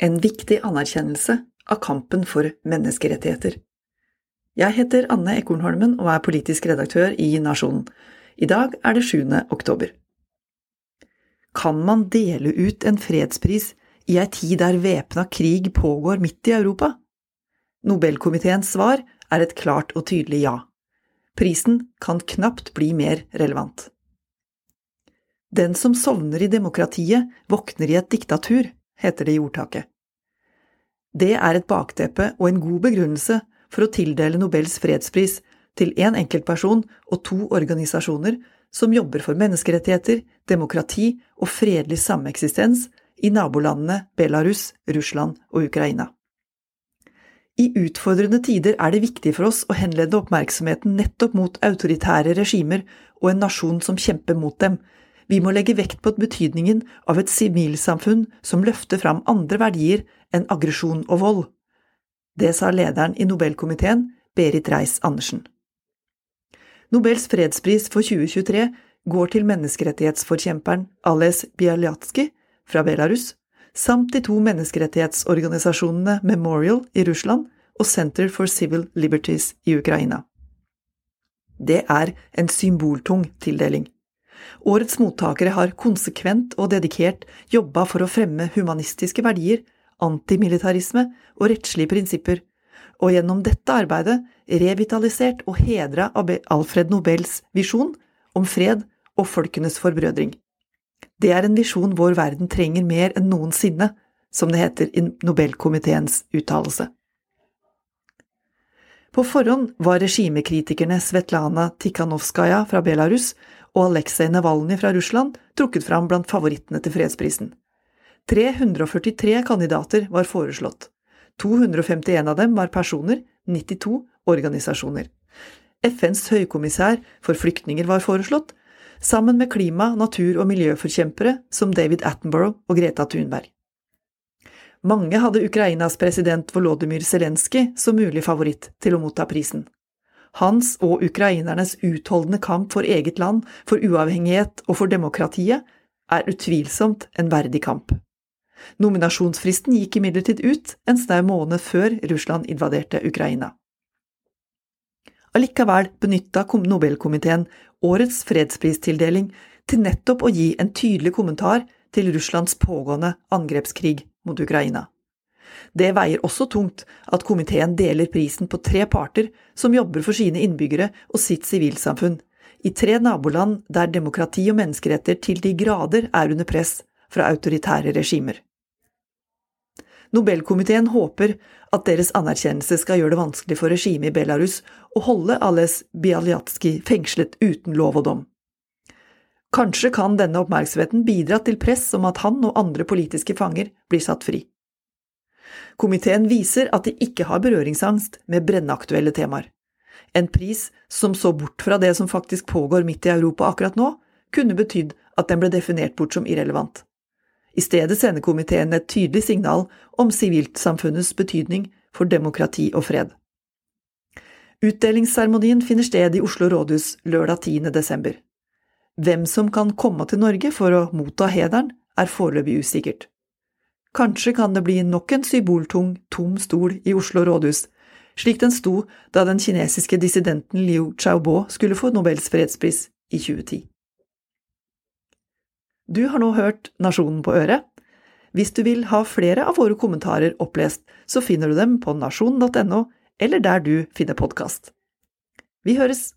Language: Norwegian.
en viktig anerkjennelse av kampen for menneskerettigheter. Jeg heter Anne Ekornholmen og er politisk redaktør i Nasjonen. I dag er det 7. oktober. Kan man dele ut en fredspris i ei tid der væpna krig pågår midt i Europa? Nobelkomiteens svar er et klart og tydelig ja. Prisen kan knapt bli mer relevant. Den som sovner i demokratiet, våkner i et diktatur, heter det i ordtaket. Det er et bakteppe og en god begrunnelse for å tildele Nobels fredspris til én enkeltperson og to organisasjoner som jobber for menneskerettigheter, demokrati og fredelig sameksistens i nabolandene Belarus, Russland og Ukraina. I utfordrende tider er det viktig for oss å henlede oppmerksomheten nettopp mot autoritære regimer og en nasjon som kjemper mot dem, vi må legge vekt på betydningen av et sivilsamfunn som løfter fram andre verdier enn aggresjon og vold. Det sa lederen i Nobelkomiteen, Berit Reiss-Andersen. Nobels fredspris for 2023 går til menneskerettighetsforkjemperen Ales Bialyatsky fra Belarus, samt de to menneskerettighetsorganisasjonene Memorial i Russland og Center for Civil Liberties i Ukraina. Det er en symboltung tildeling. Årets mottakere har konsekvent og dedikert jobba for å fremme humanistiske verdier, antimilitarisme og rettslige prinsipper, og gjennom dette arbeidet revitalisert og hedra Alfred Nobels visjon om fred og folkenes forbrødring. Det er en visjon vår verden trenger mer enn noensinne, som det heter i Nobelkomiteens uttalelse. På forhånd var regimekritikerne Svetlana Tikhanovskaja fra Belarus og Aleksej Navalnyj fra Russland trukket fram blant favorittene til fredsprisen. 343 kandidater var foreslått. 251 av dem var personer, 92 organisasjoner. FNs høykommissær for flyktninger var foreslått, sammen med klima-, natur- og miljøforkjempere som David Attenborough og Greta Thunberg. Mange hadde Ukrainas president Volodymyr Zelenskyj som mulig favoritt til å motta prisen. Hans og ukrainernes utholdende kamp for eget land, for uavhengighet og for demokratiet er utvilsomt en verdig kamp. Nominasjonsfristen gikk imidlertid ut en snau måned før Russland invaderte Ukraina. Allikevel benytta Nobelkomiteen årets fredspristildeling til nettopp å gi en tydelig kommentar til Russlands pågående angrepskrig mot Ukraina. Det veier også tungt at komiteen deler prisen på tre parter som jobber for sine innbyggere og sitt sivilsamfunn, i tre naboland der demokrati og menneskeretter til de grader er under press fra autoritære regimer. Nobelkomiteen håper at deres anerkjennelse skal gjøre det vanskelig for regimet i Belarus å holde Ales Bialyatsky fengslet uten lov og dom. Kanskje kan denne oppmerksomheten bidra til press om at han og andre politiske fanger blir satt fri. Komiteen viser at de ikke har berøringsangst med brennaktuelle temaer. En pris som så bort fra det som faktisk pågår midt i Europa akkurat nå, kunne betydd at den ble definert bort som irrelevant. I stedet sender komiteen et tydelig signal om sivilsamfunnets betydning for demokrati og fred. Utdelingsseremonien finner sted i Oslo rådhus lørdag 10. desember. Hvem som kan komme til Norge for å motta hederen, er foreløpig usikkert. Kanskje kan det bli nok en symboltung, tom stol i Oslo rådhus, slik den sto da den kinesiske dissidenten Liu Xiaobo skulle få Nobels fredspris i 2010. Du har nå hørt Nasjonen på øret. Hvis du vil ha flere av våre kommentarer opplest, så finner du dem på nasjonen.no, eller der du finner podkast. Vi høres!